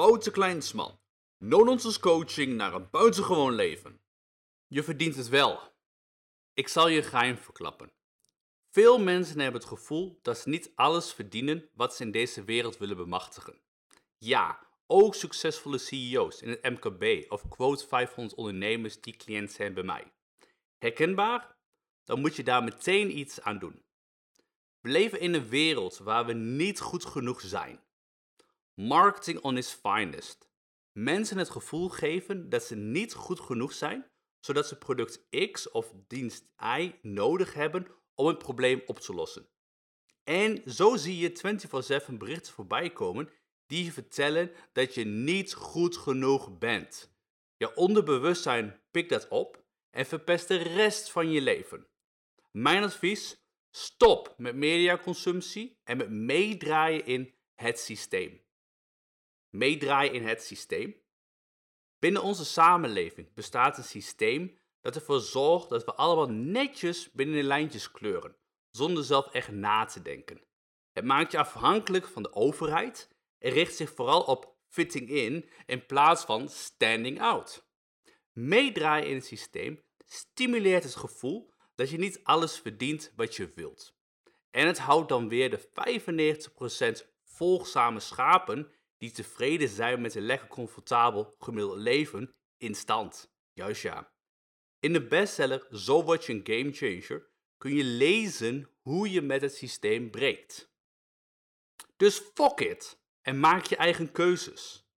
Wouter Kleinsman. No-nonsense coaching naar een buitengewoon leven. Je verdient het wel. Ik zal je geheim verklappen. Veel mensen hebben het gevoel dat ze niet alles verdienen wat ze in deze wereld willen bemachtigen. Ja, ook succesvolle CEO's in het MKB of quote 500 ondernemers die cliënt zijn bij mij. Herkenbaar? Dan moet je daar meteen iets aan doen. We leven in een wereld waar we niet goed genoeg zijn. Marketing on its finest. Mensen het gevoel geven dat ze niet goed genoeg zijn, zodat ze product X of dienst Y nodig hebben om een probleem op te lossen. En zo zie je 24/7 berichten voorbij komen die je vertellen dat je niet goed genoeg bent. Je onderbewustzijn pikt dat op en verpest de rest van je leven. Mijn advies: stop met mediaconsumptie en met meedraaien in het systeem. Meedraaien in het systeem. Binnen onze samenleving bestaat een systeem dat ervoor zorgt dat we allemaal netjes binnen de lijntjes kleuren, zonder zelf echt na te denken. Het maakt je afhankelijk van de overheid en richt zich vooral op fitting in in plaats van standing out. Meedraaien in het systeem stimuleert het gevoel dat je niet alles verdient wat je wilt. En het houdt dan weer de 95% volgzame schapen die tevreden zijn met een lekker comfortabel gemiddeld leven in stand. Juist ja. In de bestseller Zo word je een game changer kun je lezen hoe je met het systeem breekt. Dus fuck it en maak je eigen keuzes.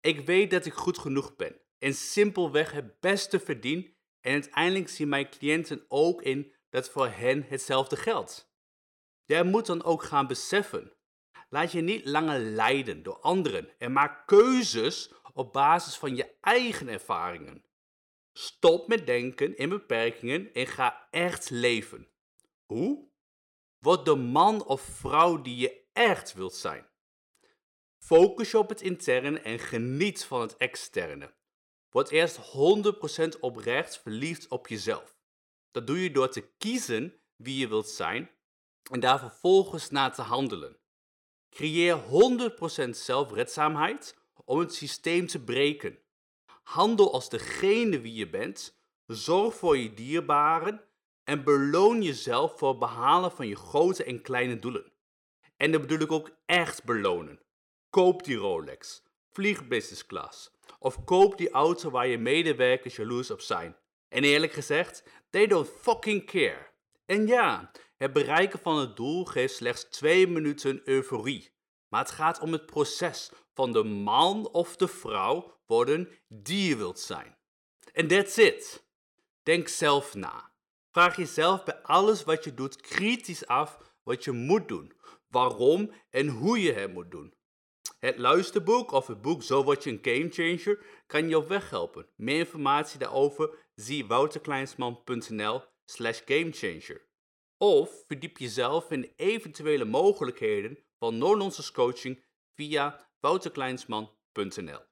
Ik weet dat ik goed genoeg ben en simpelweg het beste verdien en uiteindelijk zien mijn cliënten ook in dat voor hen hetzelfde geldt. Jij moet dan ook gaan beseffen. Laat je niet langer leiden door anderen en maak keuzes op basis van je eigen ervaringen. Stop met denken in beperkingen en ga echt leven. Hoe? Word de man of vrouw die je echt wilt zijn. Focus je op het interne en geniet van het externe. Word eerst 100% oprecht verliefd op jezelf. Dat doe je door te kiezen wie je wilt zijn en daar vervolgens naar te handelen. Creëer 100% zelfredzaamheid om het systeem te breken. Handel als degene wie je bent, zorg voor je dierbaren en beloon jezelf voor het behalen van je grote en kleine doelen. En dat bedoel ik ook echt belonen. Koop die Rolex, vlieg business class of koop die auto waar je medewerkers jaloers op zijn. En eerlijk gezegd, they don't fucking care. En ja, het bereiken van het doel geeft slechts 2 minuten euforie. Maar het gaat om het proces van de man of de vrouw worden die je wilt zijn. En that's it. Denk zelf na. Vraag jezelf bij alles wat je doet kritisch af wat je moet doen, waarom en hoe je het moet doen. Het luisterboek of het boek Zo word je een gamechanger kan je op weg helpen. Meer informatie daarover zie wouterkleinsman.nl slash gamechanger. Of verdiep jezelf in eventuele mogelijkheden van no-nonsense coaching via wouterkleinsman.nl